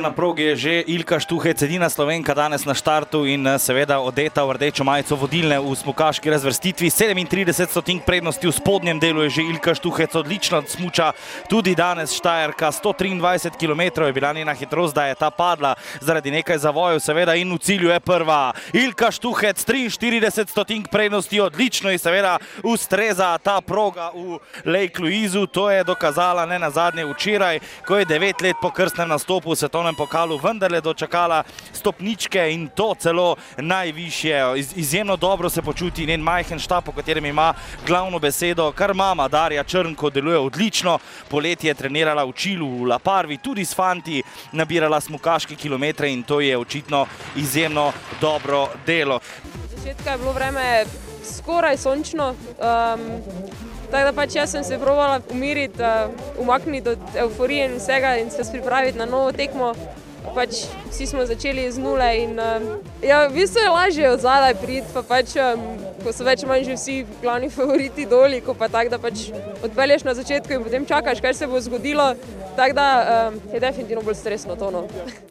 Na progi je že Ilka Štuhec, edina slovenka danes na štartu in eh, seveda odeta v rdečo majico vodilne v smukaški razvrstitvi. 37 stotink prednosti v spodnjem delu je že Ilka Štuhec, odlično smuča tudi danes Štajerka. 123 km je bila njena hitrost, da je ta padla zaradi nekaj zavojev, seveda in v cilju je prva. Ilka Štuhec, 43 stotink prednosti, odlično je seveda ustreza ta proga v Lake Louisu. To je dokazala ne na zadnje včeraj, ko je devet let po krstnem nastopu v svetovnem pokalu vendarle dočakala stopničke in to celo najvišje. Iz, izjemno dobro se počuti njen majhen štab, po katerem ima glavno besedo, kar mama Darja Črnko deluje odlično. Poletje je trenirala v Čilu, v Laparvi, tudi s fanti nabirala smukaške kilometre in to je očitno izjemno dobro delo. Začetka je bilo vreme skoraj sončno. Um, Tako da pač jaz sem se provala umiriti, uh, umakniti od euforije in vsega in se pripraviti na novo tekmo. Pač vsi smo začeli z nule in uh, ja, v bistvu je lažje od zadaj priti, pa pač, um, ko so več manj že vsi glavni favoriti doli, ko pa tako, da pač odpelješ na začetku in potem čakaš, kaj se bo zgodilo. Tako da um, je definitivno bolj stresno tono.